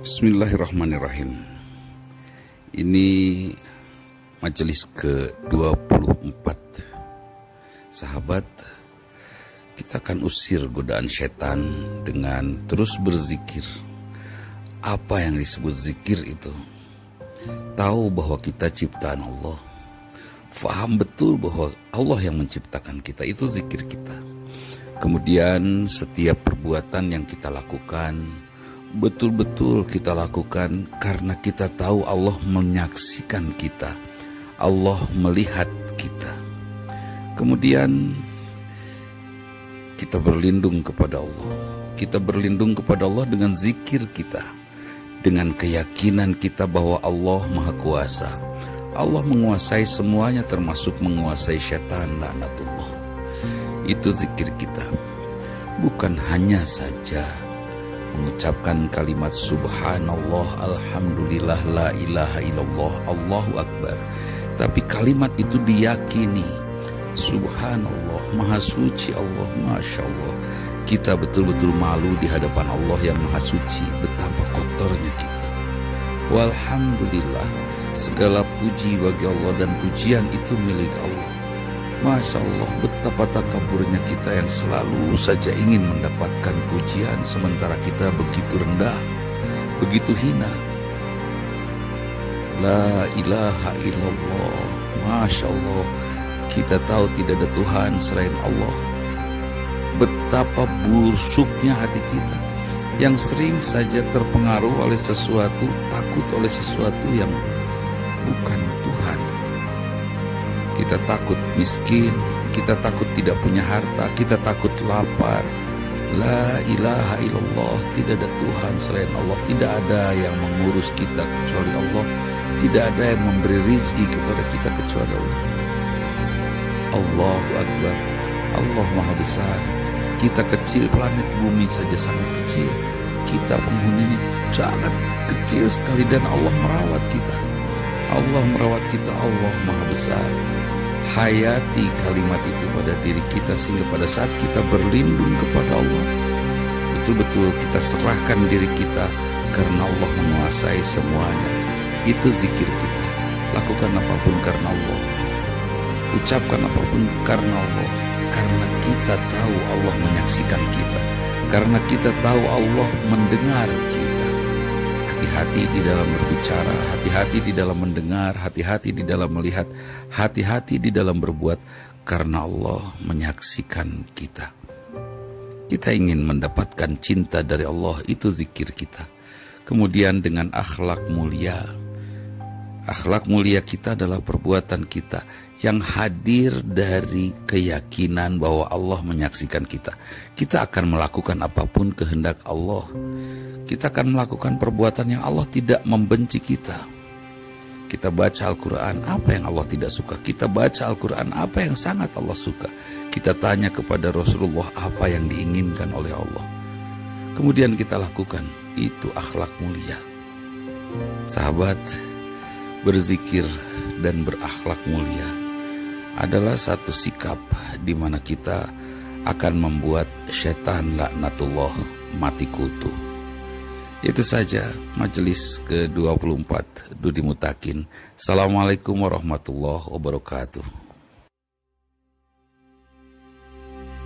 Bismillahirrahmanirrahim. Ini majelis ke-24. Sahabat, kita akan usir godaan setan dengan terus berzikir. Apa yang disebut zikir itu? Tahu bahwa kita ciptaan Allah. Faham betul bahwa Allah yang menciptakan kita, itu zikir kita. Kemudian setiap perbuatan yang kita lakukan, betul-betul kita lakukan karena kita tahu Allah menyaksikan kita. Allah melihat kita. Kemudian kita berlindung kepada Allah. Kita berlindung kepada Allah dengan zikir kita. Dengan keyakinan kita bahwa Allah Maha Kuasa. Allah menguasai semuanya termasuk menguasai syaitan laknatullah. Itu zikir kita. Bukan hanya saja mengucapkan kalimat subhanallah alhamdulillah la ilaha illallah Allahu akbar. Tapi kalimat itu diyakini subhanallah maha suci Allah masya Allah. Kita betul-betul malu di hadapan Allah yang maha suci betapa kotornya kita. Walhamdulillah segala puji bagi Allah dan pujian itu milik Allah. Masya Allah betapa takaburnya kita yang selalu saja ingin mendapatkan pujian sementara kita begitu rendah, begitu hina. La ilaha illallah, Masya Allah, kita tahu tidak ada Tuhan selain Allah. Betapa busuknya hati kita yang sering saja terpengaruh oleh sesuatu, takut oleh sesuatu yang bukan Tuhan kita takut miskin, kita takut tidak punya harta, kita takut lapar. La ilaha illallah, tidak ada Tuhan selain Allah, tidak ada yang mengurus kita kecuali Allah, tidak ada yang memberi rizki kepada kita kecuali Allah. Allahu Akbar, Allah Maha Besar. Kita kecil, planet bumi saja sangat kecil. Kita penghuninya sangat kecil sekali dan Allah merawat kita. Allah merawat kita, Allah Maha Besar. Hayati kalimat itu pada diri kita sehingga pada saat kita berlindung kepada Allah betul-betul kita serahkan diri kita karena Allah menguasai semuanya. Itu zikir kita. Lakukan apa pun karena Allah. Ucapkan apa pun karena Allah. Karena kita tahu Allah menyaksikan kita. Karena kita tahu Allah mendengar kita hati-hati di dalam berbicara, hati-hati di dalam mendengar, hati-hati di dalam melihat, hati-hati di dalam berbuat, karena Allah menyaksikan kita. Kita ingin mendapatkan cinta dari Allah, itu zikir kita. Kemudian dengan akhlak mulia, akhlak mulia kita adalah perbuatan kita yang hadir dari keyakinan bahwa Allah menyaksikan kita. Kita akan melakukan apa pun kehendak Allah kita akan melakukan perbuatan yang Allah tidak membenci kita. Kita baca Al-Quran, apa yang Allah tidak suka. Kita baca Al-Quran, apa yang sangat Allah suka. Kita tanya kepada Rasulullah apa yang diinginkan oleh Allah. Kemudian kita lakukan, itu akhlak mulia. Sahabat, berzikir dan berakhlak mulia adalah satu sikap di mana kita akan membuat setan laknatullah mati kutu. Itu saja majelis ke-24 Dudi Mutakin. Assalamualaikum warahmatullahi wabarakatuh.